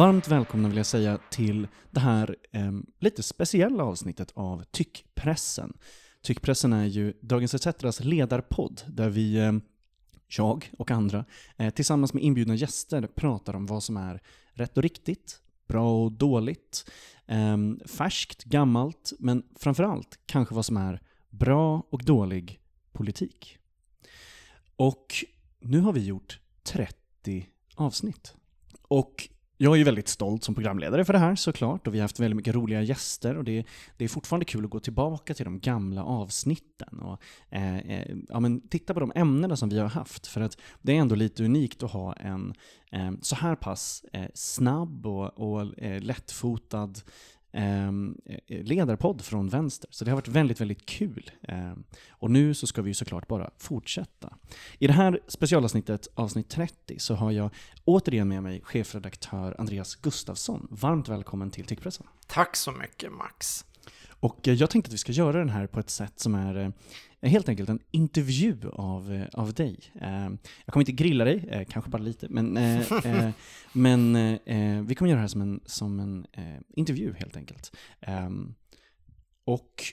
Varmt välkomna vill jag säga till det här eh, lite speciella avsnittet av Tyckpressen. Tyckpressen är ju Dagens ETCs ledarpodd där vi, eh, jag och andra, eh, tillsammans med inbjudna gäster pratar om vad som är rätt och riktigt, bra och dåligt, eh, färskt, gammalt, men framförallt kanske vad som är bra och dålig politik. Och nu har vi gjort 30 avsnitt. Och jag är ju väldigt stolt som programledare för det här såklart och vi har haft väldigt mycket roliga gäster och det, det är fortfarande kul att gå tillbaka till de gamla avsnitten och eh, eh ja, men titta på de ämnena som vi har haft för att det är ändå lite unikt att ha en eh, så här pass eh, snabb och, och eh, lättfotad Ehm, eh, eh, ledarpodd från vänster. Så det har varit väldigt, väldigt kul. Eh, och nu så ska vi ju såklart bara fortsätta. I det här specialavsnittet, avsnitt 30, så har jag återigen med mig chefredaktör Andreas Gustafsson. Varmt välkommen till Tyckpressen. Tack så mycket Max. Och eh, jag tänkte att vi ska göra den här på ett sätt som är eh, helt enkelt en intervju av, eh, av dig. Jag kommer inte grilla dig, kanske bara lite, men, men vi kommer göra det här som en, som en intervju helt enkelt. Ehm, och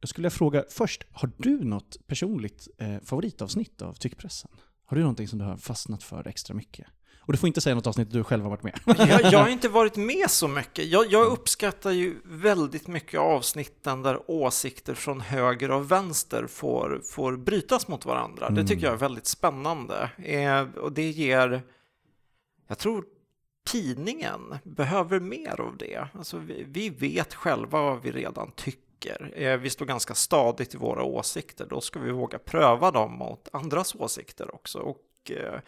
jag skulle vilja fråga först, har du något personligt favoritavsnitt av Tyckpressen? Har du någonting som du har fastnat för extra mycket? Och du får inte säga något avsnitt du själv har varit med. jag, jag har inte varit med så mycket. Jag, jag, uppskattar ju väldigt mycket avsnitten där åsikter från höger och vänster får, får brytas mot varandra. Mm. Det tycker jag är väldigt spännande. Eh, och det ger, jag tror tidningen behöver mer av det. Alltså vi, vi vet själva vad vi redan tycker. Eh, vi står ganska stadigt i våra åsikter. Då ska vi våga pröva dem mot andras åsikter också. Och eh,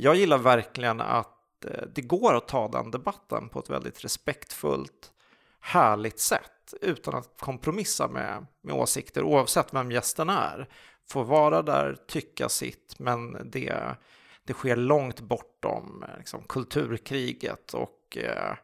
jag gillar verkligen att eh, det går att ta den debatten på ett väldigt respektfullt, härligt sätt utan att kompromissa med, med åsikter oavsett vem gästen är. Få vara där, tycka sitt, men det, det sker långt bortom eh, liksom, kulturkriget och eh,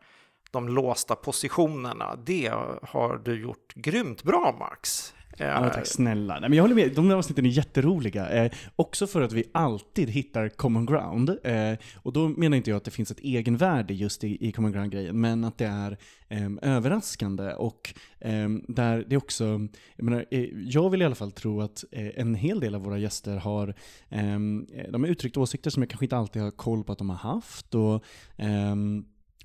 de låsta positionerna. Det har du gjort grymt bra, Max. Ja, tack snälla. Nej, men jag håller med, de där avsnitten är jätteroliga. Eh, också för att vi alltid hittar common ground. Eh, och då menar inte jag att det finns ett egenvärde just i, i common ground-grejen, men att det är eh, överraskande. Och eh, där det också, jag, menar, eh, jag vill i alla fall tro att eh, en hel del av våra gäster har, eh, de har uttryckt åsikter som jag kanske inte alltid har koll på att de har haft. Och, eh,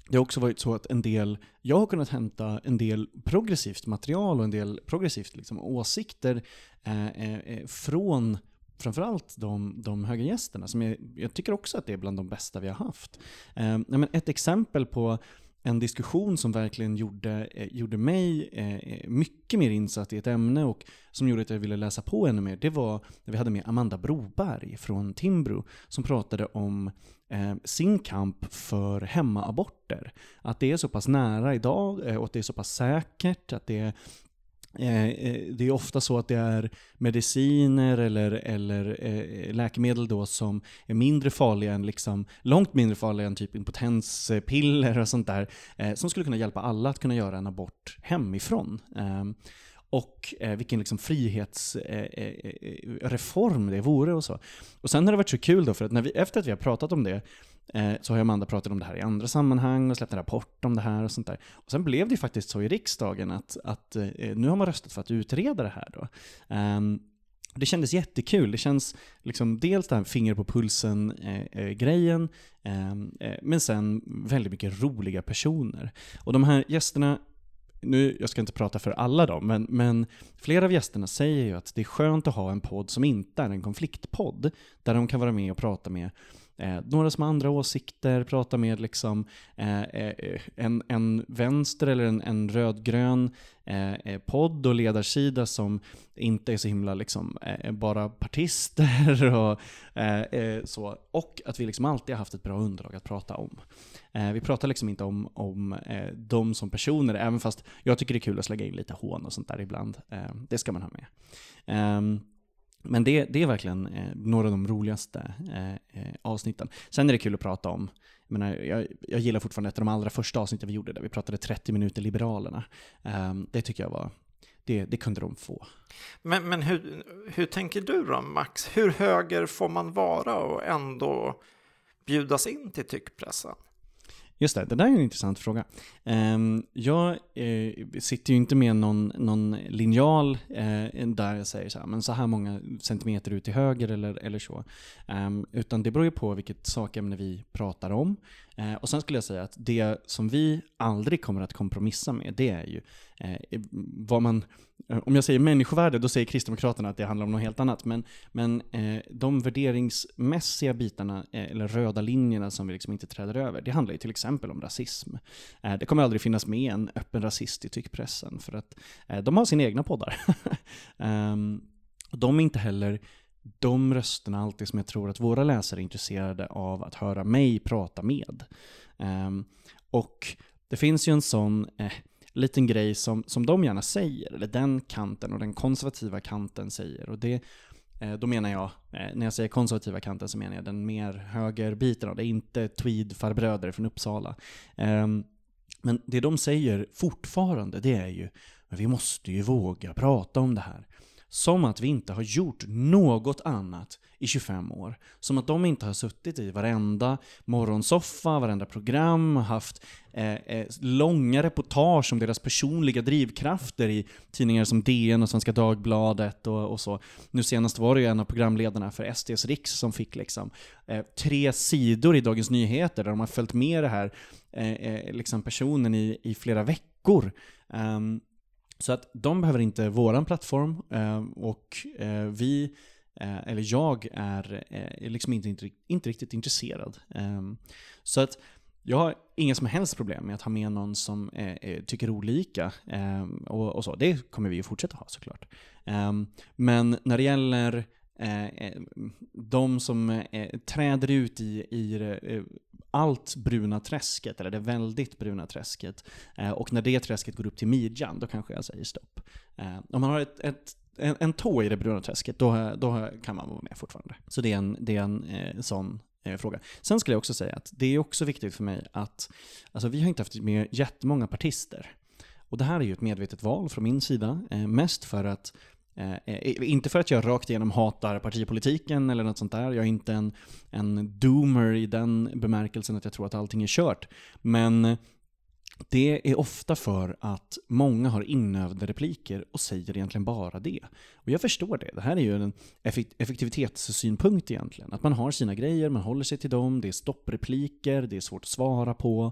det har också varit så att en del, jag har kunnat hämta en del progressivt material och en del progressivt liksom, åsikter eh, eh, eh från framförallt de, de höga gästerna, som jag, jag, tycker också att det är bland de bästa vi har haft. Eh, men ett exempel på en diskussion som verkligen gjorde, eh, gjorde mig eh, eh, mycket mer insatt i ett ämne och som gjorde att jag ville läsa på ännu mer, det var när vi hade med Amanda Broberg från Timbro som pratade om Eh, sin kamp för hemmaaborter. Att det är så pass nära idag eh, och att det är så pass säkert, att det är det är ofta så att det är mediciner eller, eller läkemedel då som är mindre farliga än, liksom, långt mindre farliga än typ impotenspiller och sånt där, som skulle kunna hjälpa alla att kunna göra en abort hemifrån. Ehm, och och vilken liksom frihetsreform eh, eh, det vore och så. Och sen har det varit så kul då, för att när vi, efter att vi har pratat om det, Eh, så har Amanda pratat om det här i andra sammanhang och släppt en rapport om det här och sånt där. Och sen blev det ju faktiskt så i riksdagen att, att eh, nu har man röstat för att utreda det här då. Um, det kändes jättekul. Det känns liksom dels den här finger på pulsen-grejen, eh, ehm, eh, men sen väldigt mycket roliga personer. Och de här gästerna, nu, jag ska inte prata för alla dem, men, men flera av gästerna säger ju att det är skönt att ha en podd som inte är en konfliktpodd, där de kan vara med och prata med Eh, några som har andra åsikter, prata med liksom, eh, eh en, en vänster eller en, en rödgrön eh, eh, podd och ledarsida som inte är så himla liksom, eh, bara partister och eh, så. Och att vi liksom alltid har haft ett bra underlag att prata om. vi pratar liksom inte om, om dem som personer, även fast jag tycker det är kul att slänga in lite hån och sånt där ibland. det ska man ha med. Ehm, men det, det är verkligen eh, några av de roligaste eh, eh, avsnitten. Sen är det kul att prata om, jag, menar, jag, jag gillar fortfarande ett av de allra första avsnitten vi gjorde, där vi pratade 30 minuter Liberalerna. Eh, det tycker jag var, det, det kunde de få. Men, men hur, hur tänker du då, Max? Hur höger får man vara och ändå bjudas in till tyckpressen? Just det, det där är en intressant fråga. Ehm, jag eh, sitter ju inte med någon, någon linjal eh, där jag säger så här, men så här många centimeter ut till höger eller, eller så. Ehm, utan det beror ju på vilket sakämne vi pratar om. Eh, och sen skulle jag säga att det som vi aldrig kommer att kompromissa med, det är ju eh, vad man Eh, om jag säger människovärde, då säger Kristdemokraterna att det handlar om något helt annat. Men, men eh, de värderingsmässiga bitarna, eh, eller röda linjerna som vi liksom inte träder över, det handlar ju till exempel om rasism. Eh, det kommer aldrig finnas med en öppen rasist i tyckpressen, för att eh, de har sina egna poddar. um, de är inte heller de rösterna alltid som jag tror att våra läsare är intresserade av att höra mig prata med. Um, och det finns ju en sån, eh, liten grej som, som de gärna säger, eller den kanten och den konservativa kanten säger. Och det, eh, då menar jag, eh, när jag säger konservativa kanten så menar jag den mer högerbiten, det är inte tweed-farbröder från Uppsala. Ehm, men det de säger fortfarande, det är ju, men vi måste ju våga prata om det här. Som att vi inte har gjort något annat i 25 år. Som att de inte har suttit i varenda morgonsoffa, varenda program, haft eh, eh, långa reportage om deras personliga drivkrafter i tidningar som DN och Svenska Dagbladet och, och så. Nu senast var det ju en av programledarna för SDs Riks som fick liksom eh, tre sidor i Dagens Nyheter där de har följt med det här eh, eh, liksom personen i, i flera veckor. Um, så att de behöver inte våran plattform eh, och eh, vi, eh, eller jag, är, liksom inte, inte, inte riktigt intresserad. Ehm, så att jag har inga som helst problem med att ha med någon som tycker olika. Ehm, och, och, så. Det kommer vi ju fortsätta ha såklart. Ehm, men när det gäller Eh, eh, de som eh, träder ut i, i allt bruna träsket, eller det väldigt bruna träsket, eh, och när det träsket går upp till midjan, då kanske jag säger stopp. Eh, om man har ett, ett en, en tå i det bruna träsket, då, då kan man vara med fortfarande. Så det är en, det är en eh, sån eh, fråga. Sen skulle jag också säga att det är också viktigt för mig att, alltså vi har inte haft med jättemånga partister. Och det här är ju ett medvetet val från min sida, eh, mest för att Eh, eh inte för att jag rakt igenom hatar partipolitiken eller något sånt där. Jag är inte en, en doomer i den bemärkelsen att jag tror att allting är kört. Men det är ofta för att många har inövade repliker och säger egentligen bara det. Och jag förstår det. Det här är ju en effektivitetssynpunkt egentligen. Att man har sina grejer, man håller sig till dem, det är stopprepliker, det är svårt att svara på.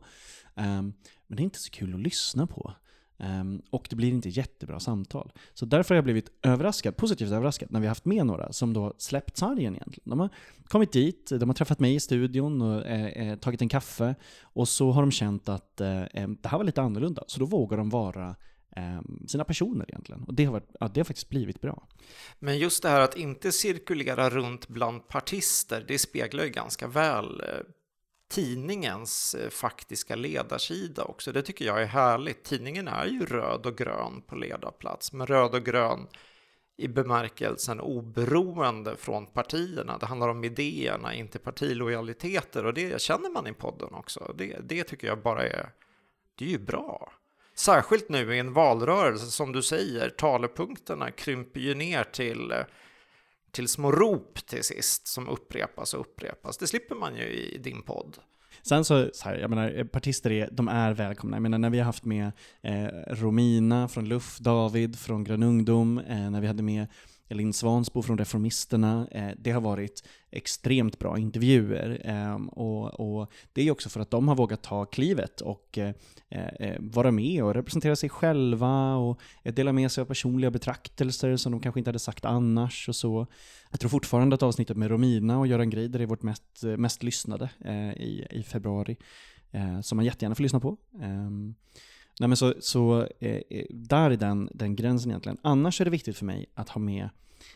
Um, men det är inte så kul att lyssna på. Um, och det blir inte jättebra samtal. Så därför har jag blivit överraskad, positivt överraskad, när vi har haft med några som då släppt sargen egentligen. De har kommit dit, de har träffat mig i studion och eh, eh tagit en kaffe och så har de känt att eh, det här var lite annorlunda. Så då vågar de vara ehm, sina personer egentligen. Och det har, varit, ja, det har faktiskt blivit bra. Men just det här att inte cirkulera runt bland partister, det speglar ju ganska väl eh, tidningens eh, faktiska ledarsida också. Det tycker jag är härligt. Tidningen är ju röd och grön på ledarplats, men röd och grön i bemärkelsen oberoende från partierna. Det handlar om idéerna, inte partilojaliteter och det känner man i podden också. Det, det tycker jag bara är, det är ju bra. Särskilt nu i en valrörelse, som du säger, talepunkterna krymper ju ner till eh, till små rop till sist som upprepas och upprepas. Det slipper man ju i din podd. Sen så, så här, jag menar, partister är, de är välkomna. Jag menar när vi har haft med eh, Romina från Luff, David från Grön Ungdom, eh, när vi hade med Elin Svansbo från Reformisterna. Eh, det har varit extremt bra intervjuer. Ehm, och, och, det är också för att de har vågat ta klivet och eh, eh, vara med och representera sig själva och dela med sig av personliga betraktelser som de kanske inte hade sagt annars och så. Jag tror fortfarande att avsnittet med Romina och Göran Greider är vårt mest, mest lyssnade i, i februari. Som man jättegärna får lyssna på. Ehm. Nej men så, så eh, eh, där är den, den gränsen egentligen. Annars är det viktigt för mig att ha med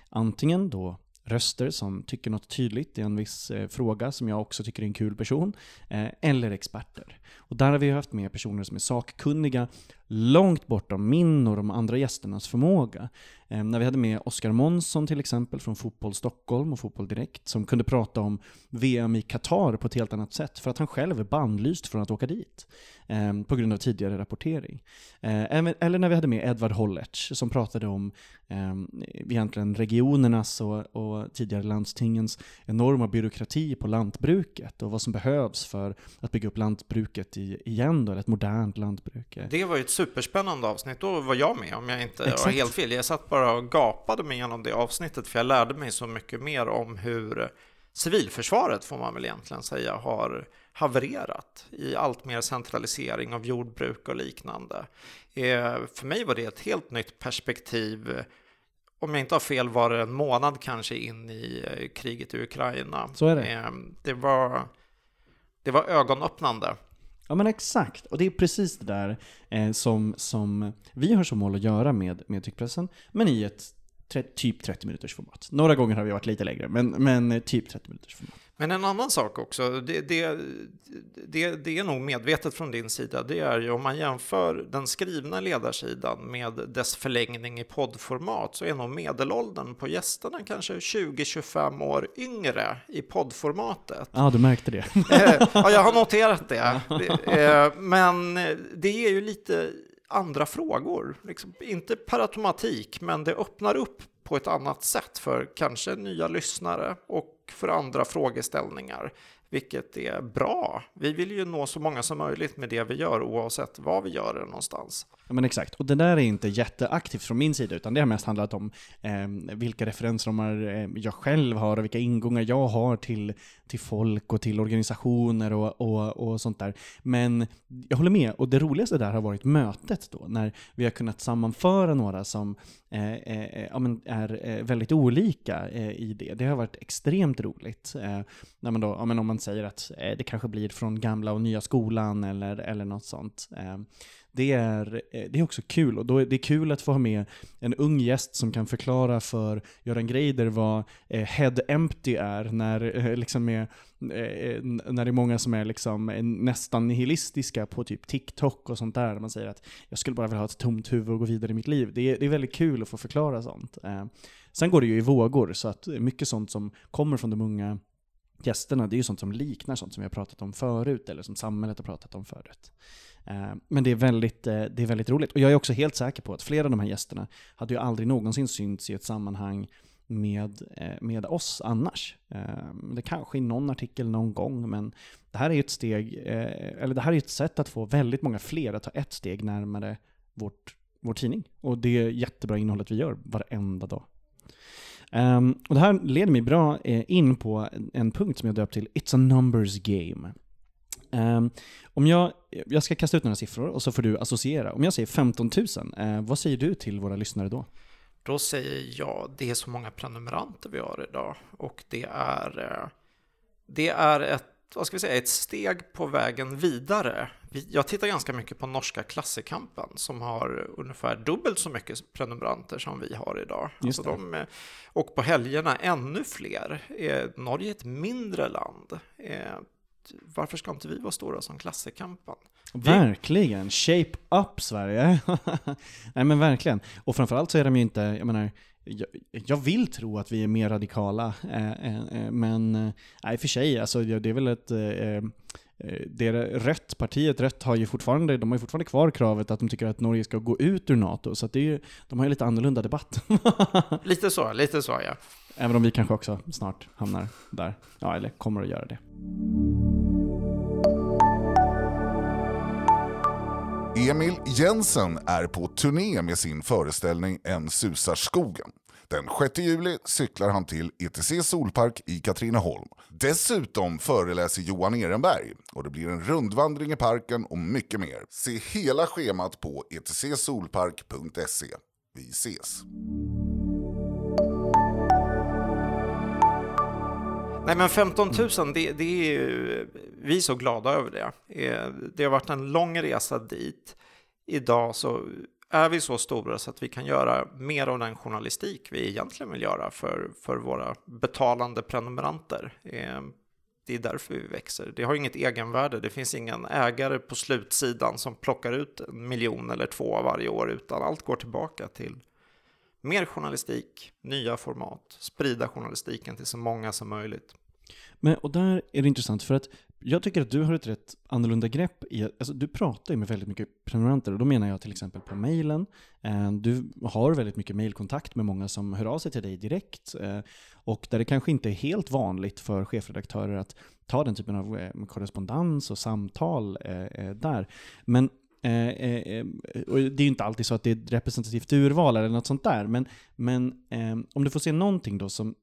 antingen då röster som tycker något tydligt i en viss eh, fråga som jag också tycker är en kul person, eh, eller experter. Och där har vi haft med personer som är sakkunniga långt bortom min och de andra gästernas förmåga. Eh, när vi hade med Oskar Månsson till exempel från Fotboll Stockholm och Fotboll Direkt som kunde prata om VM i Qatar på ett helt annat sätt för att han själv är bannlyst från att åka dit eh, på grund av tidigare rapportering. Eh, eller när vi hade med Edvard Hollertz som pratade om eh, egentligen regionernas och, och tidigare landstingens enorma byråkrati på lantbruket och vad som behövs för att bygga upp lantbruket igen då, eller ett modernt lantbruk. Det var ju ett superspännande avsnitt, då var jag med om jag inte Exakt. har helt fel. Jag satt bara och gapade mig igenom det avsnittet för jag lärde mig så mycket mer om hur civilförsvaret, får man väl egentligen säga, har havererat i allt mer centralisering av jordbruk och liknande. Eh, för mig var det ett helt nytt perspektiv. Om jag inte har fel var det en månad kanske in i eh, kriget i Ukraina. Så är det. Eh, det, var, det var ögonöppnande. Ja men exakt, och det är precis det där eh, som, som vi har som mål att göra med, med tyckpressen, men i ett typ 30 minuters format. Några gånger har vi varit lite längre, men, men eh, typ 30 minuters format. Men en annan sak också, det, det, det, det, är nog medvetet från din sida, det är ju om man jämför den skrivna ledarsidan med dess förlängning i poddformat så är nog medelåldern på gästerna kanske 20-25 år yngre i poddformatet. Ja, du märkte det. Eh, ja, jag har noterat det. Eh, men det är ju lite andra frågor. Liksom, inte per automatik, men det öppnar upp på ett annat sätt för kanske nya lyssnare och för andra frågeställningar, vilket är bra. Vi vill ju nå så många som möjligt med det vi gör oavsett var vi gör det någonstans. Ja, men exakt, och det där är inte jätteaktivt från min sida, utan det har mest handlat om eh, vilka referensramar ehm, jag själv har och vilka ingångar jag har till, till folk och till organisationer och, och, och sånt där. Men jag håller med, och det roligaste där har varit mötet då, när vi har kunnat sammanföra några som eh, eh, eh ja, men är eh, väldigt olika eh, i det. Det har varit extremt roligt. Eh, när man då, ja, men om man säger att det kanske blir från gamla och nya skolan eller, eller något sånt det är, eh, det är också kul. Och då är det kul att få ha med en ung gäst som kan förklara för Göran Greider vad eh, head empty är, när, eh, liksom är, eh, eh, när det är många som är liksom nästan nihilistiska på typ TikTok och sånt där. Man säger att jag skulle bara vilja ha ett tomt huvud och gå vidare i mitt liv. Det är, det är väldigt kul att få förklara sånt. Sen går det ju i vågor, så att mycket sånt som kommer från de unga gästerna, det är ju sånt som liknar sånt som vi har pratat om förut, eller som samhället har pratat om förut. Eh, men det är, väldigt, eh, det är väldigt roligt. Och jag är också helt säker på att flera av de här gästerna hade ju aldrig någonsin synts i ett sammanhang med, eh, med oss annars. Det kanske i någon artikel någon gång, men det här är ett steg, eller det här är ett sätt att få väldigt många fler att ta ett steg närmare vårt, vår tidning. Och det är jättebra innehållet vi gör varenda dag. Um, och det här leder mig bra eh, in på en punkt som jag döpt till It's a numbers game. Um, om jag, jag ska kasta ut några siffror och så får du associera. Om jag säger 15 000, uh, vad säger du till våra lyssnare då? Då säger jag, det är så många prenumeranter vi har idag och det är, eh, det är ett, vad ska vi säga, ett steg på vägen vidare. Jag tittar ganska mycket på norska Klassekampen som har ungefär dubbelt så mycket prenumeranter som vi har idag. Alltså de, eh, och på helgerna ännu fler. Norge är ett mindre land varför ska inte vi vara stora som Klassekampen? Verkligen! Shape up Sverige! Nej men verkligen. Och framförallt så är de ju inte, jag menar, jag, jag vill tro att vi är mer radikala, eh, eh, eh men eh, nej, för sig, alltså, det är väl ett det är Rött, partiet Rött har ju fortfarande, de har ju fortfarande kvar kravet att de tycker att Norge ska gå ut ur NATO, så det är ju, de har ju lite annorlunda debatt. lite så, lite så ja. Även om vi kanske också snart hamnar där, ja eller kommer att göra det. Emil Jensen är på turné med sin föreställning En susar skogen. Den 6 juli cyklar han till ETC Solpark i Katrineholm. Dessutom föreläser Johan Ehrenberg och det blir en rundvandring i parken och mycket mer. Se hela schemat på etcsolpark.se. Vi ses! Nej men 15 000, det, det är ju, vi är så glada över det. Eh, det har varit en lång resa dit. Idag så är vi så stora så att vi kan göra mer av den journalistik vi egentligen vill göra för, för våra betalande prenumeranter. Eh, det är därför vi växer. Det har inget egenvärde. Det finns ingen ägare på slutsidan som plockar ut en miljon eller två varje år, utan allt går tillbaka till mer journalistik, nya format, sprida journalistiken till så många som möjligt. Men, och där är det intressant för att jag tycker att du har ett rätt annorlunda grepp i, alltså du pratar ju med väldigt mycket prenumeranter och då menar jag till exempel på mejlen. Eh, du har väldigt mycket mejlkontakt med många som hör av sig till dig direkt eh, och där det kanske inte är helt vanligt för chefredaktörer att ta den typen av eh, korrespondens och samtal där. Men och det är ju inte alltid så att det är ett representativt urval eller något sånt där, men, men om du får se någonting då som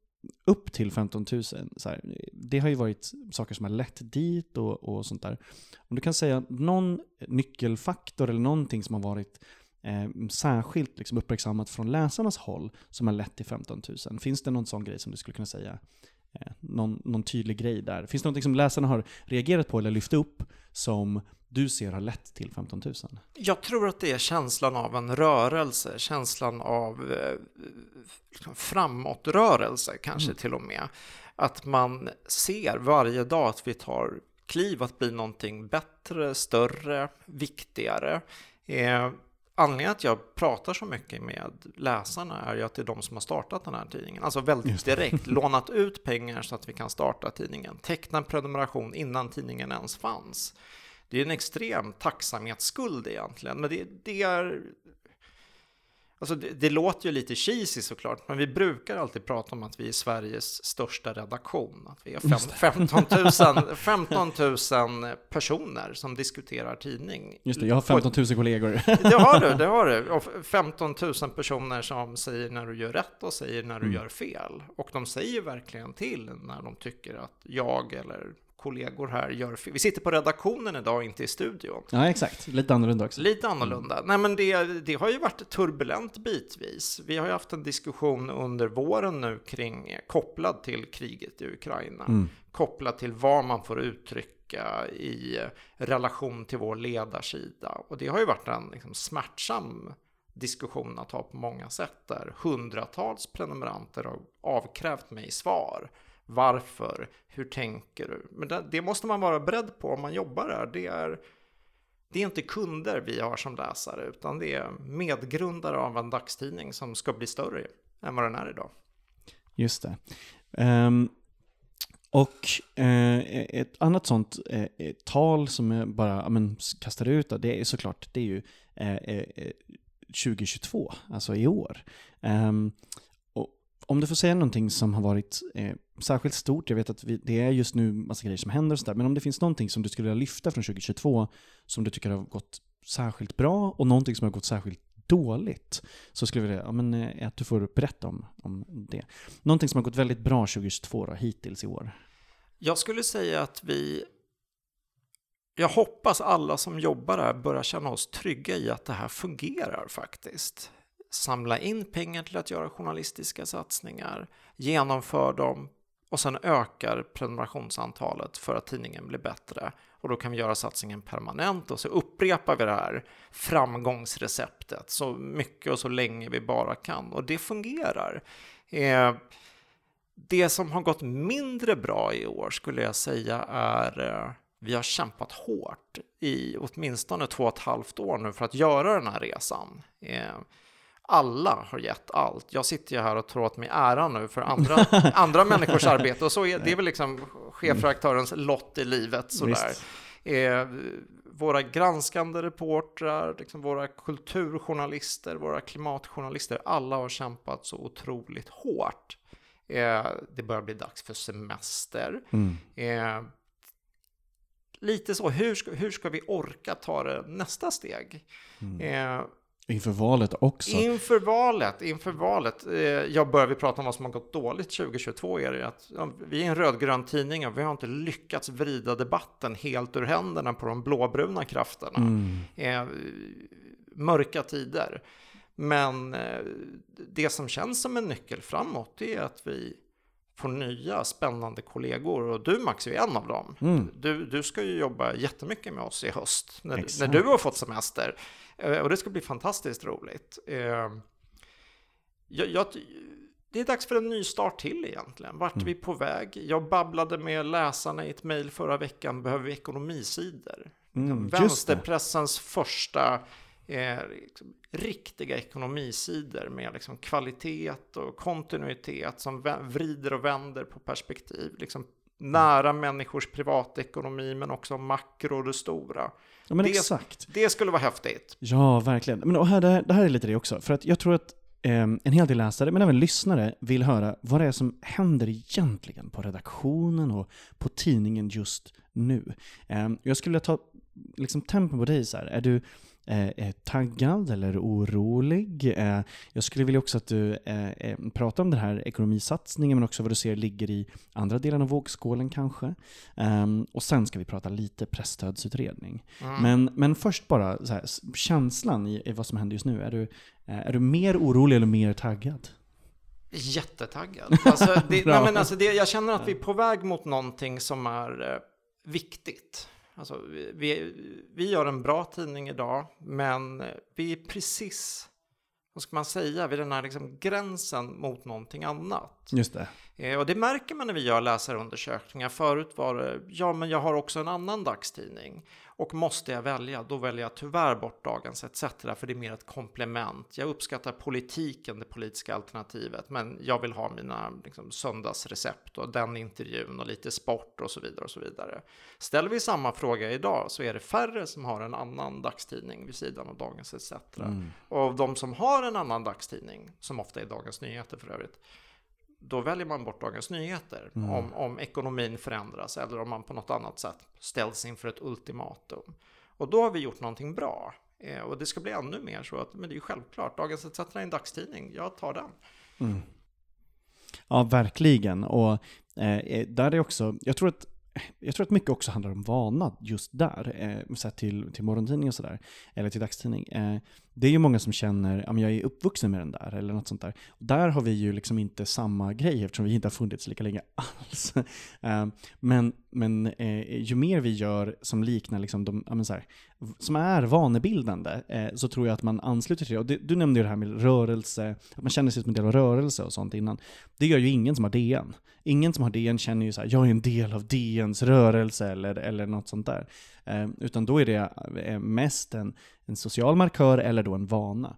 upp till 15 000, så här, det har ju varit saker som har lett dit och, och sånt där. Om du kan säga någon nyckelfaktor eller någonting som har varit eh, särskilt liksom uppmärksammat från läsarnas håll som har lett till 15 000. Finns det någon sån grej som du skulle kunna säga? Eh, någon, någon tydlig grej där? Finns det någonting som läsarna har reagerat på eller lyft upp som du ser har lett till 15 000? Jag tror att det är känslan av en rörelse, känslan av eh, liksom framåtrörelse kanske mm. till och med. Att man ser varje dag att vi tar kliv att bli någonting bättre, större, viktigare. Eh, anledningen att jag pratar så mycket med läsarna är ju att det är de som har startat den här tidningen. Alltså väldigt direkt lånat ut pengar så att vi kan starta tidningen. Teckna en prenumeration innan tidningen ens fanns. Det är en extrem tacksamhetsskuld egentligen, men det, det är Alltså det, det, låter ju lite cheesy såklart, men vi brukar alltid prata om att vi är Sveriges största redaktion. Att vi är fem, 15, 000, 15 000 personer som diskuterar tidning. Just det, jag har 15 000 kollegor. Det har du, det har du. Och 15 000 personer som säger när du gör rätt och säger när du mm. gör fel. Och de säger verkligen till när de tycker att jag eller kollegor här gör fel. Vi sitter på redaktionen idag, inte i studion. Ja, exakt. Lite annorlunda också. Lite annorlunda. Mm. Nej, men det, det har ju varit turbulent bitvis. Vi har ju haft en diskussion under våren nu kring, kopplad till kriget i Ukraina, mm. kopplad till vad man får uttrycka i relation till vår ledarsida. Och det har ju varit en liksom, smärtsam diskussion att ha på många sätt där hundratals prenumeranter har avkrävt mig svar varför? Hur tänker du? Men det, det, måste man vara beredd på om man jobbar där. Det är, det är inte kunder vi har som läsare, utan det är medgrundare av en dagstidning som ska bli större än vad den är idag. Just det. Um, och uh, ett annat sånt uh, tal som jag bara amen, kastar ut, det är såklart, det är ju eh, uh, 2022, alltså i år. Um, om du får säga någonting som har varit särskilt stort, jag vet att vi, det är just nu massa grejer som händer och sådär, men om det finns någonting som du skulle vilja lyfta från 2022 som du tycker har gått särskilt bra och någonting som har gått särskilt dåligt, så skulle jag vilja ja, men, eh, att du får berätta om, om det. Någonting som har gått väldigt bra 2022 då, hittills i år? Jag skulle säga att vi jag hoppas alla som jobbar här börjar känna oss trygga i att det här fungerar faktiskt samla in pengar till att göra journalistiska satsningar, genomför dem och sen ökar prenumerationsantalet för att tidningen blir bättre. Och då kan vi göra satsningen permanent och så upprepar vi det här framgångsreceptet så mycket och så länge vi bara kan. Och det fungerar. Eh, det som har gått mindre bra i år skulle jag säga är eh, vi har kämpat hårt i åtminstone två och ett halvt år nu för att göra den här resan. Eh, alla har gett allt. Jag sitter ju här och tror åt mig äran nu för andra, andra människors arbete och så är det är väl liksom chefredaktörens lott i livet sådär. Eh, våra granskande reportrar, liksom våra kulturjournalister, våra klimatjournalister, alla har kämpat så otroligt hårt. Eh, det börjar bli dags för semester. Mm. Eh, lite så, hur ska, hur ska vi orka ta det nästa steg? Mm. Inför valet också? Inför valet, inför valet. Eh, jag börjar vi prata om vad som har gått dåligt 2022 är det att vi är en rödgrön tidning och vi har inte lyckats vrida debatten helt ur händerna på de blåbruna krafterna. Mm. Eh, mörka tider. Men eh, det som känns som en nyckel framåt är att vi får nya spännande kollegor och du Max är en av dem. Mm. Du, du ska ju jobba jättemycket med oss i höst när, när du har fått semester. Eh, och det ska bli fantastiskt roligt. Eh, jag, jag, det är dags för en ny start till egentligen. Vart är vi på väg? Jag babblade med läsarna i ett mejl förra veckan. Behöver vi ekonomisidor? Mm. Vänsterpressens första eh, liksom, riktiga ekonomisidor med liksom, kvalitet och kontinuitet som vrider och vänder på perspektiv. Liksom, nära människors privatekonomi men också makro och det stora. Ja, men det, exakt. det skulle vara häftigt. Ja, verkligen. Men och här, det, här, det här är lite det också. För att jag tror att eh, en hel del läsare, men även lyssnare, vill höra vad det är som händer egentligen på redaktionen och på tidningen just nu. Eh, jag skulle vilja ta liksom, tempen på dig så här. Är du är taggad eller orolig? Eh, jag skulle vilja också att du eh, eh, pratar om den här ekonomisatsningen, men också vad du ser ligger i andra delen av vågskålen kanske. Ehm, och sen ska vi prata lite pressstödsutredning. Mm. Men, men först bara här, känslan i, i vad som händer just nu. Är du, eh, är du mer orolig eller mer taggad? Jättetaggad. Alltså, det, nej, men alltså det, jag känner att vi är på väg mot någonting som är eh, viktigt. Alltså, vi, vi, vi gör en bra tidning idag, men vi är precis, vad ska man säga, vid den här liksom gränsen mot någonting annat. Just det. Eh, och det märker man när vi gör läsarundersökningar. Förut var det, ja men jag har också en annan dagstidning. Och måste jag välja, då väljer jag tyvärr bort Dagens ETC. För det är mer ett komplement. Jag uppskattar politiken, det politiska alternativet. Men jag vill ha mina liksom, söndagsrecept och den intervjun och lite sport och så vidare. och så vidare. Ställer vi samma fråga idag så är det färre som har en annan dagstidning vid sidan av Dagens ETC. Och av de som har en annan dagstidning, som ofta är Dagens Nyheter för övrigt, då väljer man bort Dagens Nyheter om, om ekonomin förändras eller om man på något annat sätt ställs inför ett ultimatum. Och då har vi gjort någonting bra. Eh, och det ska bli ännu mer så att, men det är ju självklart, Dagens ETC är en dagstidning, jag tar den. Ja, verkligen. Och eh, där är också, jag tror att jag tror att mycket också handlar om vana just där, eh, sett till, till morgontidning och sådär, eller till dagstidning. Eh, det är ju många som känner, ja men jag är uppvuxen med den där, eller något sånt där. Och där har vi ju liksom inte samma grej, eftersom vi inte har funnits lika länge alls. eh, men men eh, ju mer vi gör som liknar liksom de, ja men så här, som är vanebildande, eh, så tror jag att man ansluter till det. Och det, du nämnde ju det här med rörelse, att man känner sig som en del av rörelse och sånt innan. Det gör ju ingen som har DN. Ingen som har DN känner ju så här, jag är en del av DNs rörelse eller, eller något sånt där. Eh, utan då är det eh, mest en, en social markör eller då en vana.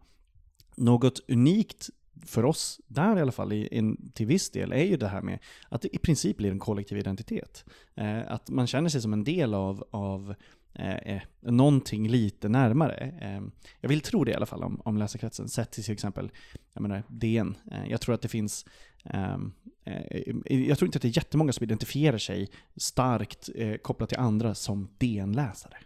Något unikt för oss där i alla fall, i, in, till viss del, är ju det här med att det i princip blir en kollektiv identitet. Eh, att man känner sig som en del av, av eh, någonting lite närmare. Eh, jag vill tro det i alla fall om, om läsarkretsen, sett till till exempel jag menar, DN. Eh, jag tror att det finns ehm, eh, jag tror inte att det är jättemånga som identifierar sig starkt eh, kopplat till andra som DN-läsare.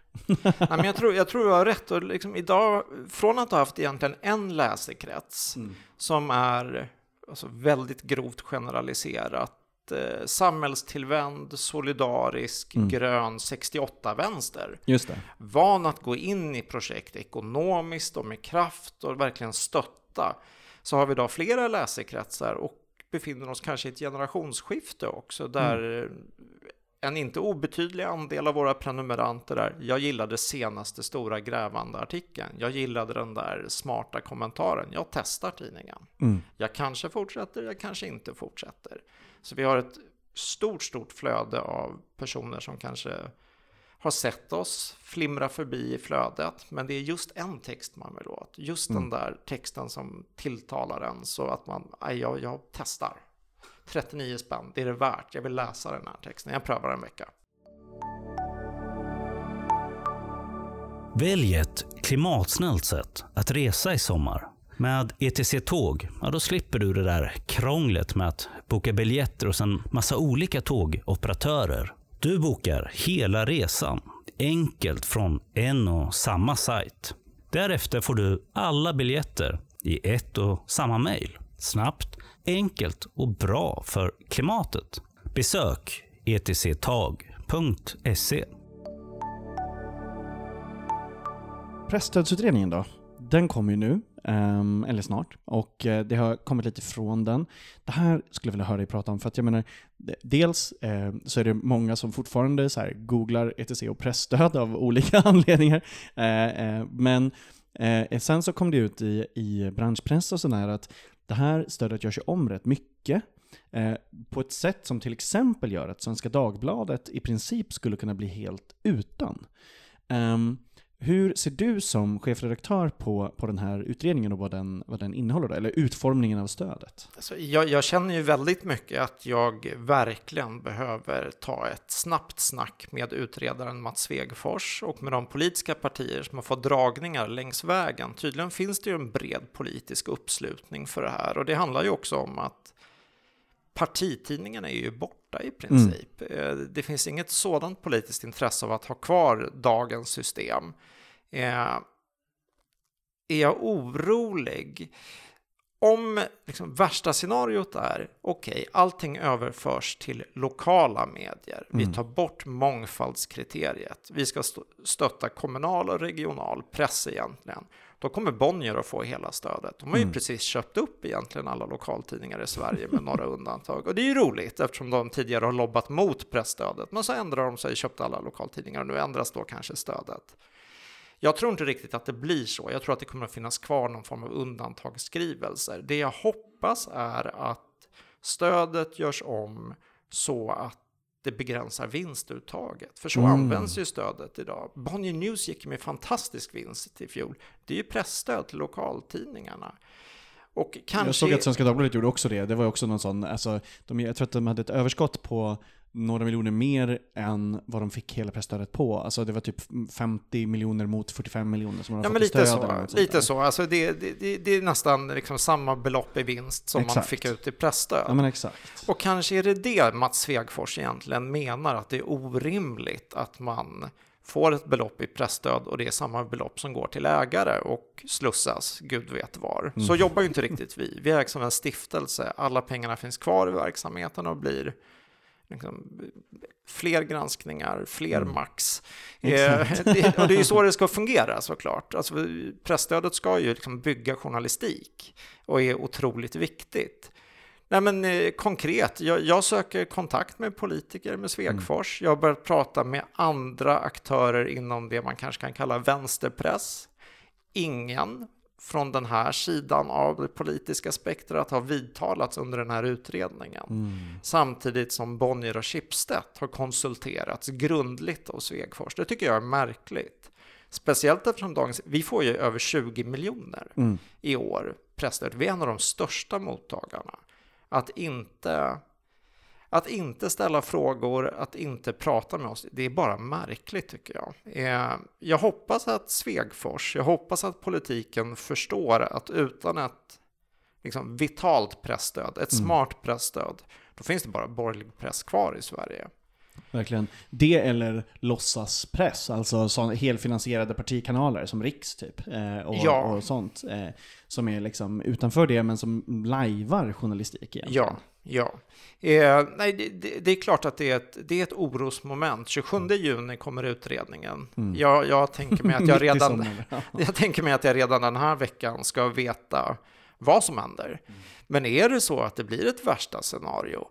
Jag, tror, jag tror du har rätt. Och liksom idag, från att ha haft egentligen en läsekrets som är alltså, väldigt grovt generaliserat, eh, samhällstillvänd, solidarisk, Mm. grön, 68-vänster. Just det. van att gå in i projekt ekonomiskt och med kraft och verkligen stötta, så har vi idag flera läsekretsar och befinner oss kanske i ett generationsskifte också, där en inte obetydlig andel av våra prenumeranter är jag gillade senaste stora grävande artikeln, jag gillade den där smarta kommentaren, jag testar tidningen. Mm. Jag kanske fortsätter, jag kanske inte fortsätter. Så vi har ett stort, stort flöde av personer som kanske har sett oss flimra förbi i flödet, men det är just en text man vill åt. Just den där texten som tilltalar en så att man, "Aj, jag, jag testar. 39 spänn, det är det värt. Jag vill läsa den här texten. Jag prövar en vecka. Välj ett klimatsnällt sätt att resa i sommar. Med ETC Tåg, ja då slipper du det där krånglet med att boka biljetter hos en massa olika tågoperatörer. Du bokar hela resan, enkelt från en och samma sajt. Därefter får du alla biljetter i ett och samma mejl. Snabbt, enkelt och bra för klimatet. Besök etctag.se. Presstödsutredningen då? Den kommer ju nu, um, eller snart, och eh, det har kommit lite från den. Det här skulle jag vilja höra dig prata om, för att jag menar, dels eh, så är det många som fortfarande så här googlar ETC och pressstöd av olika anledningar, eh, eh, men eh, sen så kom det ut i, i branschpress och sådär att det här stödet görs ju om rätt mycket. Eh, på ett sätt som till exempel gör att Svenska Dagbladet i princip skulle kunna bli helt utan. Um, hur ser du som chefredaktör på, på den här utredningen och vad den, vad den innehåller, då? eller utformningen av stödet? Alltså, jag, jag, känner ju väldigt mycket att jag verkligen behöver ta ett snabbt snack med utredaren Mats Svegfors och med de politiska partier som har fått dragningar längs vägen. Tydligen finns det ju en bred politisk uppslutning för det här och det handlar ju också om att partitidningarna är ju borta i princip. Mm. Det finns inget sådant politiskt intresse av att ha kvar dagens system. Eh, är jag orolig? Om liksom, värsta scenariot är, okej, okay, allting överförs till lokala medier. Mm. Vi tar bort mångfaldskriteriet. Vi ska stötta kommunal och regional press egentligen. Då kommer Bonnier att få hela stödet. De har ju mm. precis köpt upp egentligen alla lokaltidningar i Sverige med några undantag. Och det är ju roligt eftersom de tidigare har lobbat mot pressstödet. Men så ändrar de sig, köpte alla lokaltidningar och nu ändras då kanske stödet. Jag tror inte riktigt att det blir så. Jag tror att det kommer att finnas kvar någon form av undantagsskrivelser. Det jag hoppas är att stödet görs om så att det begränsar vinstuttaget. För så mm. används ju stödet idag. Bonnier News gick med fantastisk vinst i fjol. Det är ju pressstöd till lokaltidningarna. Och kanske... Jag såg att Svenska Dagbladet gjorde också det. Det var också någon sån, alltså, de, jag tror att de hade ett överskott på några miljoner mer än vad de fick hela pressstödet på. Alltså det var typ 50 miljoner mot 45 miljoner som de ja, fått lite i stöd. Så, lite så. Alltså det, det, det, är nästan liksom samma belopp i vinst som exakt. man fick ut i pressstöd. Ja, men exakt. Och kanske är det det Mats Svegfors egentligen menar, att det är orimligt att man får ett belopp i pressstöd och det är samma belopp som går till ägare och slussas, gud vet var. Mm. Så jobbar ju inte riktigt vi. Vi är liksom en stiftelse. Alla pengarna finns kvar i verksamheten och blir liksom, fler granskningar, fler mm. max. Eh, det, och det är ju så det ska fungera såklart. Alltså, pressstödet ska ju liksom bygga journalistik och är otroligt viktigt. Nej men eh, konkret, jag, jag, söker kontakt med politiker med Svegfors. Mm. Jag har börjat prata med andra aktörer inom det man kanske kan kalla vänsterpress. Ingen från den här sidan av det politiska spektrat har vidtalats under den här utredningen. Mm. Samtidigt som Bonnier och Schibsted har konsulterats grundligt av Svegfors. Det tycker jag är märkligt. Speciellt eftersom dagens, vi får ju över 20 miljoner mm. i år presstöd. Vi är en av de största mottagarna. Att inte att inte ställa frågor, att inte prata med oss, det är bara märkligt tycker jag. Eh, jag hoppas att Svegfors, jag hoppas att politiken förstår att utan ett liksom, vitalt pressstöd, ett mm. smart pressstöd, då finns det bara borgerlig press kvar i Sverige. Verkligen. Det eller låtsaspress, alltså sån, helfinansierade partikanaler som Riks typ. Eh, och, ja. och sånt. Eh, som är liksom utanför det men som lajvar journalistik egentligen. Ja, ja. Eh, nej, det, det, är klart att det är ett, det är ett orosmoment. 27 mm. juni kommer utredningen. Mm. Jag, jag, tänker mig att jag redan, jag tänker mig att jag redan den här veckan ska veta vad som händer. Mm. Men är det så att det blir ett värsta scenario,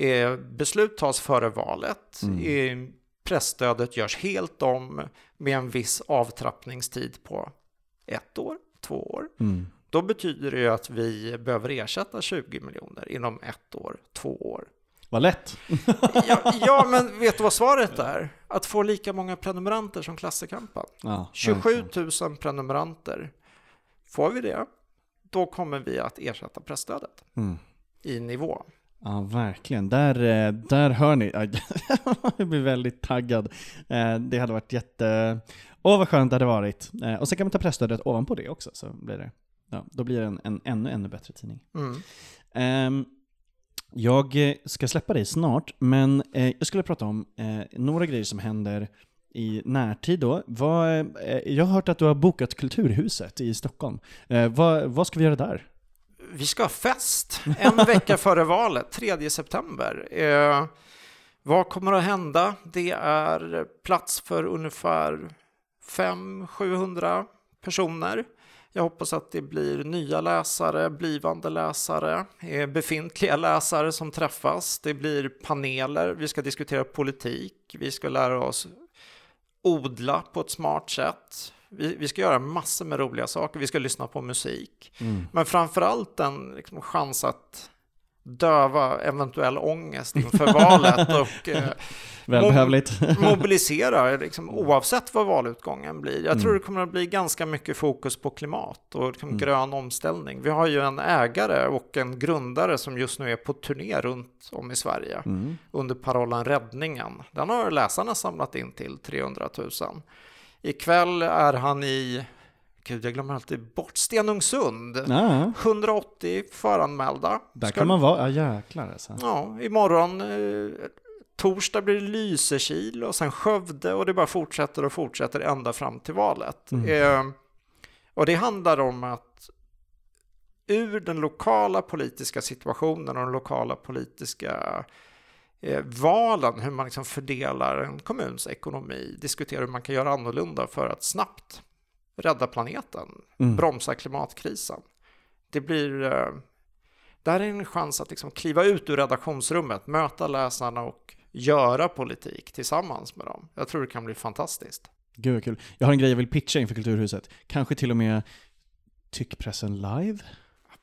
Eh, beslut tas före valet. Mm. Eh, pressstödet görs helt om med en viss avtrappningstid på ett år, två år. Mm. Då betyder det ju att vi behöver ersätta 20 miljoner inom ett år, två år. Vad lätt! ja, ja, men vet du vad svaret är? Att få lika många prenumeranter som Klassekampen. Ja, 27 000 prenumeranter. Får vi det, då kommer vi att ersätta pressstödet mm. i nivå. Ja, verkligen. Där, eh, där hör ni. Jag blir väldigt taggad. Eh, det hade varit jätte... Åh, vad skönt det hade varit. Eh, och sen kan man ta pressstödet ovanpå det också, så blir det... Ja, då blir det en, en ännu, ännu bättre tidning. Mm. Ehm, jag ska släppa dig snart, men jag skulle prata om några grejer som händer i närtid då. Vad, jag har hört att du har bokat Kulturhuset i Stockholm. Vad, vad ska vi göra där? Vi ska ha fest en vecka före valet, 3 september. Eh, vad kommer att hända? Det är plats för ungefär 500-700 personer. Jag hoppas att det blir nya läsare, blivande läsare, eh, befintliga läsare som träffas. Det blir paneler, vi ska diskutera politik, vi ska lära oss odla på ett smart sätt. Vi, vi ska göra massor med roliga saker, vi ska lyssna på musik. Mm. Men framförallt en liksom, chans att döva eventuell ångest inför valet och eh, Välbehövligt. mobilisera liksom, oavsett vad valutgången blir. Jag tror Mm. det kommer att bli ganska mycket fokus på klimat och liksom, Mm. grön omställning. Vi har ju en ägare och en grundare som just nu är på turné runt om i Sverige Mm. under parollen Räddningen. Den har läsarna samlat in till 300 000. Ikväll är han i, gud jag glömmer alltid bort, Stenungsund. Ja, 180 föranmälda. där Ska- kan man vara. Ja, jäklar alltså. Ja, imorgon eh, torsdag blir det Lysekil och sen Skövde och det bara fortsätter och fortsätter ända fram till valet. Mm. Eh, och det handlar om att ur den lokala politiska situationen och den lokala politiska valen, hur man liksom fördelar en kommuns ekonomi, diskutera hur man kan göra annorlunda för att snabbt rädda planeten, Mm. bromsa klimatkrisen. Det blir... Eh, där är en chans att liksom kliva ut ur redaktionsrummet, möta läsarna och göra politik tillsammans med dem. Jag tror det kan bli fantastiskt. Gud vad kul. Jag har en grej jag vill pitcha inför Kulturhuset. Kanske till och med Tyckpressen live?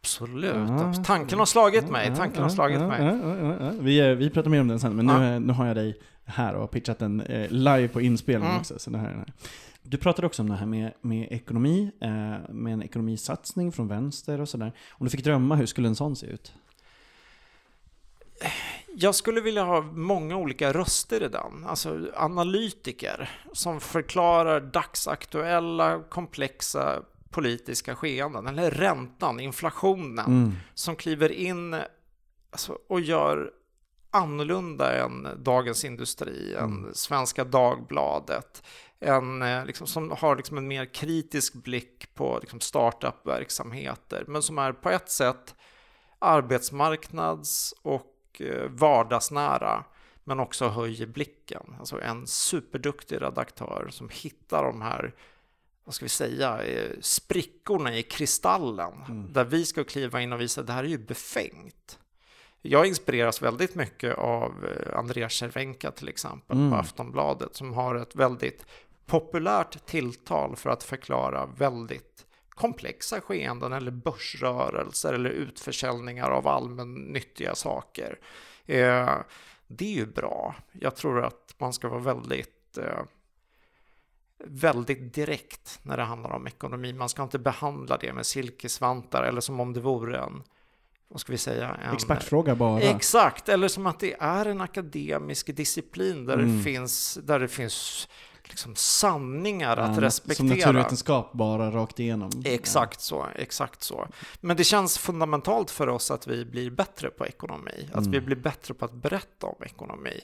Absolut. Ja. Tanken har slagit mig. Tanken har slagit Ja, mig. ja, ja, ja, ja. Vi, eh, vi pratar mer om den sen, men nu, Ja. eh, nu har jag dig här och har pitchat den eh, live på inspelning Mm. också. Så det här här. Du pratade också om det här med, med ekonomi, med en ekonomisatsning från vänster och sådär. Om du fick drömma, hur skulle en sån se ut? Jag skulle vilja ha många olika röster i den. Alltså analytiker som förklarar dagsaktuella, komplexa politiska skeenden. Eller räntan, inflationen. Mm. Som kliver in alltså, och gör annorlunda än Dagens Industri, än Mm. Svenska Dagbladet. En, eh, liksom, som har liksom en mer kritisk blick på liksom, startup-verksamheter. Men som är på ett sätt arbetsmarknads och eh, vardagsnära. Men också höjer blicken. Alltså en superduktig redaktör som hittar de här vad ska vi säga, eh, sprickorna i kristallen. Mm. Där vi ska kliva in och visa att det här är ju befängt. Jag inspireras väldigt mycket av eh, Andreas Cervenka till exempel Mm. på Aftonbladet som har ett väldigt populärt tilltal för att förklara väldigt komplexa skeenden eller börsrörelser eller utförsäljningar av allmännyttiga saker. Eh, det är ju bra. Jag tror att man ska vara väldigt eh, väldigt direkt när det handlar om ekonomi. Man ska inte behandla det med silkesvantar eller som om det vore en, vad ska vi säga, en Expertfråga bara. Exakt, eller som att det är en akademisk disciplin där Mm. det finns, där det finns liksom sanningar att Ja, Som respektera. naturvetenskap bara rakt igenom. Exakt så, exakt så. Men det känns fundamentalt för oss att vi blir bättre på ekonomi, att Mm. vi blir bättre på att berätta om ekonomi.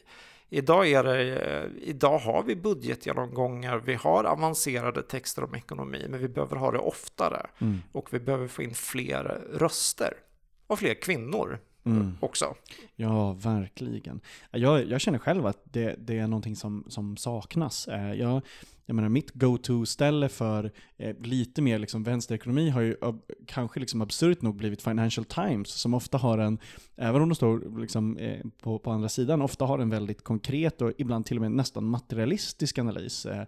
Idag, är det, eh, idag har vi budgetgenomgångar, vi har avancerade texter om ekonomi, men vi behöver ha det oftare Mm. och vi behöver få in fler röster och fler kvinnor Mm. också. Ja, verkligen. Jag, jag känner själv att det, det är någonting som, som saknas. Eh, Jag, jag menar, mitt go-to-ställe för eh, lite mer liksom vänsterekonomi har ju ab- kanske liksom absurt nog blivit Financial Times, som ofta har en, även om de står liksom, eh, på, på andra sidan, ofta har en väldigt konkret och ibland till och med nästan materialistisk analys. Eh,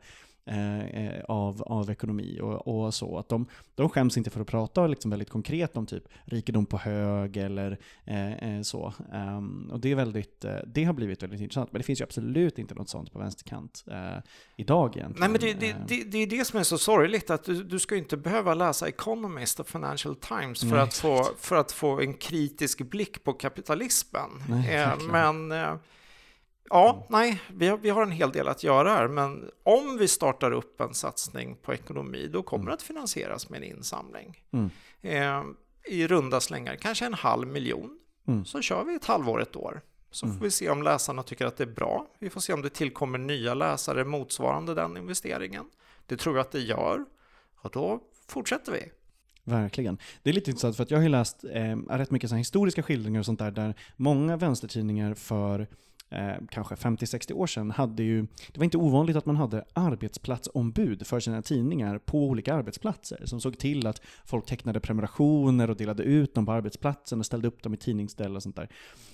eh, eh, av, av ekonomi och, och så. Att de, de skäms inte för att prata liksom väldigt konkret om typ rikedom på hög eller eh, eh, så. Ehm, och det, är väldigt, eh, det har blivit väldigt intressant. Men det finns ju absolut inte något sånt på vänsterkant eh, idag egentligen. Nej, men det, det, Eh, det, det är det som är så sorgligt, att du, du ska inte behöva läsa Economist och Financial Times för, Nej, att, få, för att få en kritisk blick på kapitalismen. Nej, men ja, nej, vi har, vi har en hel del att göra här, men om vi startar upp en satsning på ekonomi, då kommer Mm. det att finansieras med en insamling. Mm. Eh, I runda slängar, kanske en halv miljon. Mm. Så kör vi ett halvår, ett år. Så Mm. får vi se om läsarna tycker att det är bra. Vi får se om det tillkommer nya läsare motsvarande den investeringen. Det tror jag att det gör. Och då fortsätter vi. Verkligen. Det är lite intressant för att jag har ju läst eh, rätt mycket så historiska skildringar och sånt där, där många vänstertidningar för eh, kanske 50-60 år sedan hade ju, det var inte ovanligt att man hade arbetsplatsombud för sina tidningar på olika arbetsplatser, som såg till att folk tecknade prenumerationer och delade ut dem på arbetsplatsen och ställde upp dem i tidningsställ och sånt där.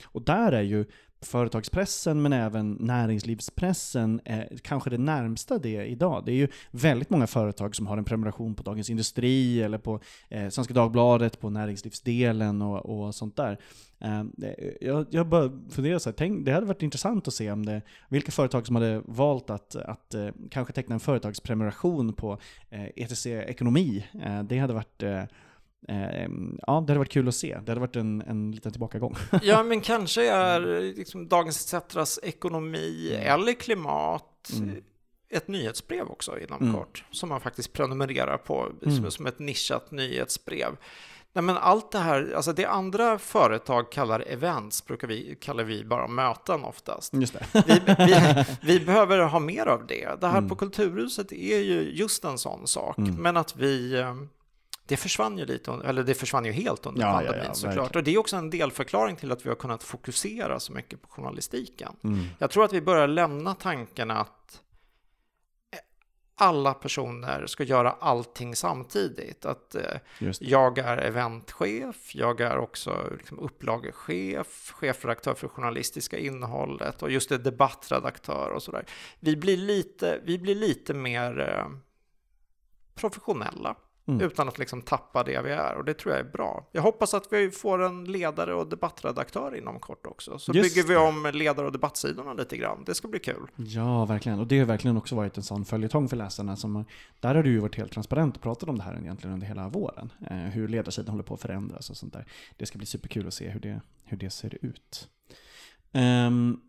Och där är ju företagspressen men även näringslivspressen är kanske det närmsta det idag. Det är ju väldigt många företag som har en prenumeration på Dagens Industri eller på eh, Svenska Dagbladet, på näringslivsdelen och, och sånt där. Eh, jag, jag bara funderar så här, tänk, det hade varit intressant att se om det, vilka företag som hade valt att, att eh, kanske teckna en företagsprenumeration på eh, ETC Ekonomi. Eh, det hade varit Eh, ja, det hade varit kul att se. Det hade varit en, en liten tillbakagång. ja, men kanske är liksom Dagens ETCs ekonomi mm. eller klimat mm. ett nyhetsbrev också inom mm. kort, som man faktiskt prenumererar på som, mm. som ett nischat nyhetsbrev. Nej, men allt det här, alltså det andra företag kallar events, brukar vi, kallar vi bara möten oftast. Just vi, vi, vi, behöver ha mer av det. Det här mm. på Kulturhuset är ju just en sån sak, mm. men att vi eh, det försvann ju lite, eller det försvann ju helt under ja, pandemin ja, ja, såklart. Och det är också en delförklaring till att vi har kunnat fokusera så mycket på journalistiken. Mm. Jag tror att vi börjar lämna tanken att alla personer ska göra allting samtidigt. Att eh, jag är eventchef, jag är också liksom, upplagechef, chefredaktör för journalistiska innehållet och just det debattredaktör och sådär. Vi blir lite, vi blir lite mer eh, professionella Mm. Utan att liksom tappa det vi är och det tror jag är bra. Jag hoppas att vi får en ledare och debattredaktör inom kort också. Så Just bygger vi om ledare och debattsidorna lite grann. Det ska bli kul. Ja, verkligen. Och det har verkligen också varit en sån följetong för läsarna. Som, där har du ju varit helt transparent och pratat om det här egentligen under hela våren. Eh, hur ledarsidan håller på att förändras och sånt där. Det ska bli superkul att se hur det, hur det ser ut. Um,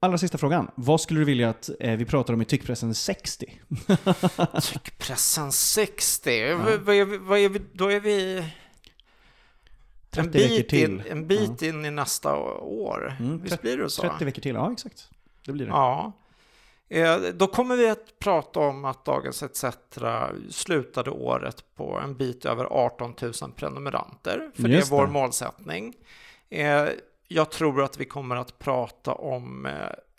Allra sista frågan. Vad skulle du vilja att eh, vi pratar om i Tyckpressen 60? tyckpressen 60? Ja. Vad, är vi, vad är vi, då är vi... En bit, in, en bit ja. in i nästa år. Mm, Visst blir det så? 30 veckor till, ja exakt. Det blir det. Ja. Eh, då kommer vi att prata om att Dagens ETC slutade året på en bit över 18 000 prenumeranter. För Just det är vår det. målsättning. Jag tror att vi kommer att prata om eh,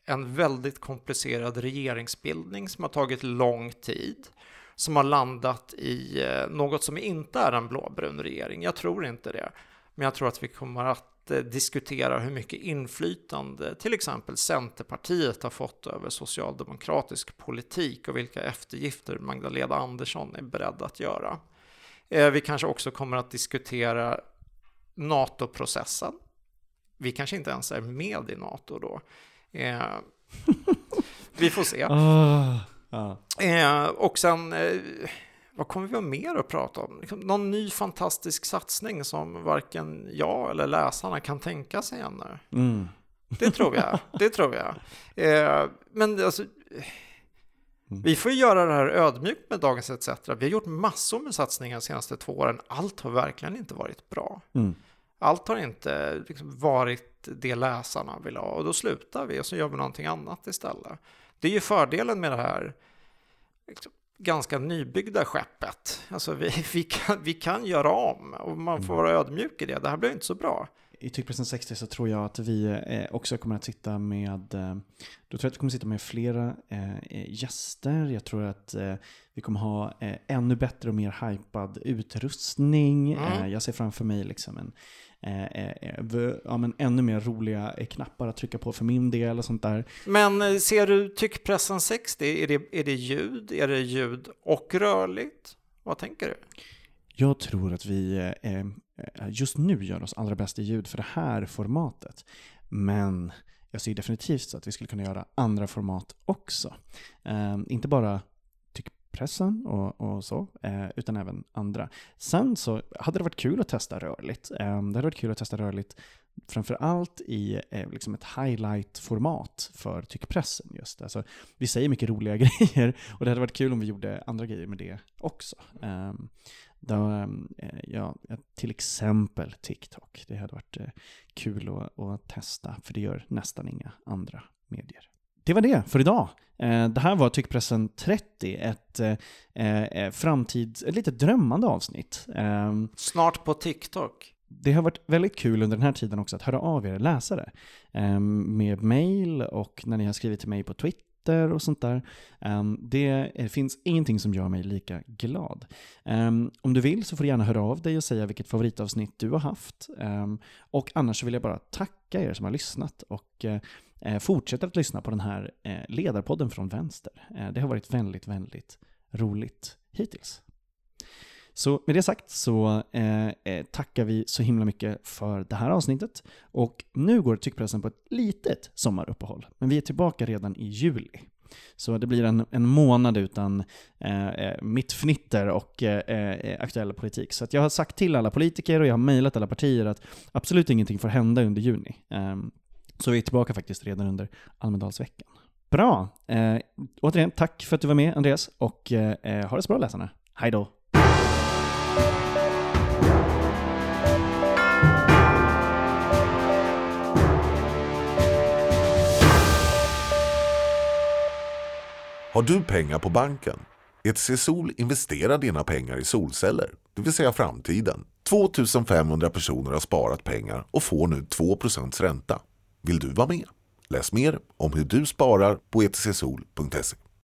en väldigt komplicerad regeringsbildning som har tagit lång tid, som har landat i eh, något som inte är en blåbrun regering. Jag tror inte det, men jag tror att vi kommer att eh, diskutera hur mycket inflytande till exempel Centerpartiet har fått över socialdemokratisk politik och vilka eftergifter Magdalena Andersson är beredd att göra. Vi kanske också kommer att diskutera NATO-processen vi kanske inte ens är med i NATO då. Eh, vi får se. Uh, uh. Eh, och sen, eh, vad kommer vi ha mer att prata om? Liksom, någon ny fantastisk satsning som varken jag eller läsarna kan tänka sig ännu. Mm. Det tror jag. Det tror jag. Eh, men alltså, Mm. Vi får göra det här ödmjukt med Dagens ETC. Vi har gjort massor med satsningar de senaste två åren. Allt har verkligen inte varit bra. Mm allt har inte liksom varit det läsarna vill ha och då slutar vi och så gör vi någonting annat istället. Det är ju fördelen med det här liksom, ganska nybyggda skeppet. Alltså vi, vi, kan, vi kan göra om och man får vara ödmjuk i det. Det här blir inte så bra. I Tyckpressen 60 så tror jag att vi eh, också kommer att sitta med, eh, då tror jag att vi kommer att sitta med flera eh, gäster. Jag tror att vi kommer ha ännu bättre och mer hypad utrustning. Mm. Jag ser framför mig liksom en ja, men ännu mer roliga knappar att trycka på för min del och sånt där. Men ser du tyckpressen 60, är det, är det ljud, är det ljud och rörligt? Vad tänker du? Jag tror att vi eh, eh, just nu gör oss allra bäst i ljud för det här formatet. Men jag ser definitivt så att vi skulle kunna göra andra format också. Ehm, inte bara pressen och, och så, eh, utan även andra. Sen så hade det varit kul att testa rörligt. Eh, det hade varit kul att testa rörligt framför allt i eh, liksom ett highlight-format för tyckpressen. Just. Alltså, vi säger mycket roliga grejer och det hade varit kul om vi gjorde andra grejer med det också. Ehm, då, eh, ja, till exempel TikTok. Det hade varit eh, kul att, att testa, för det gör nästan inga andra medier. Det var det för idag. Eh, det här var Tyckpressen 30, ett framtids, ett lite drömmande avsnitt. Ehm, Snart på TikTok. Det har varit väldigt kul under den här tiden också att höra av er läsare. Ehm, med mail och när ni har skrivit till mig på Twitter nyheter och sånt där. Um, det finns ingenting som gör mig lika glad. Um, om du vill så får du gärna höra av dig och säga vilket favoritavsnitt du har haft. Um, och annars så vill jag bara tacka er som har lyssnat och uh, fortsätter att lyssna på den här uh, ledarpodden från vänster. Uh, det har varit väldigt, väldigt roligt hittills. Så med det sagt så eh, eh, tackar vi så himla mycket för det här avsnittet. Och nu går tyckpressen på ett litet sommaruppehåll. Men vi är tillbaka redan i juli. Så det blir en, en månad utan eh, eh mitt fnitter och eh, eh aktuell politik. Så jag har sagt till alla politiker och jag har mejlat alla partier att absolut ingenting får hända under juni. Eh, så vi är tillbaka faktiskt redan under Almedalsveckan. Bra! Eh, återigen, tack för att du var med Andreas och eh, ha det så bra läsarna. Hej då! Har du pengar på banken? ETC Sol investerar dina pengar i solceller, det vill säga framtiden. 2500 personer har sparat pengar och får nu 2% ränta. Vill du vara med? Läs mer om hur du sparar på etcsol.se.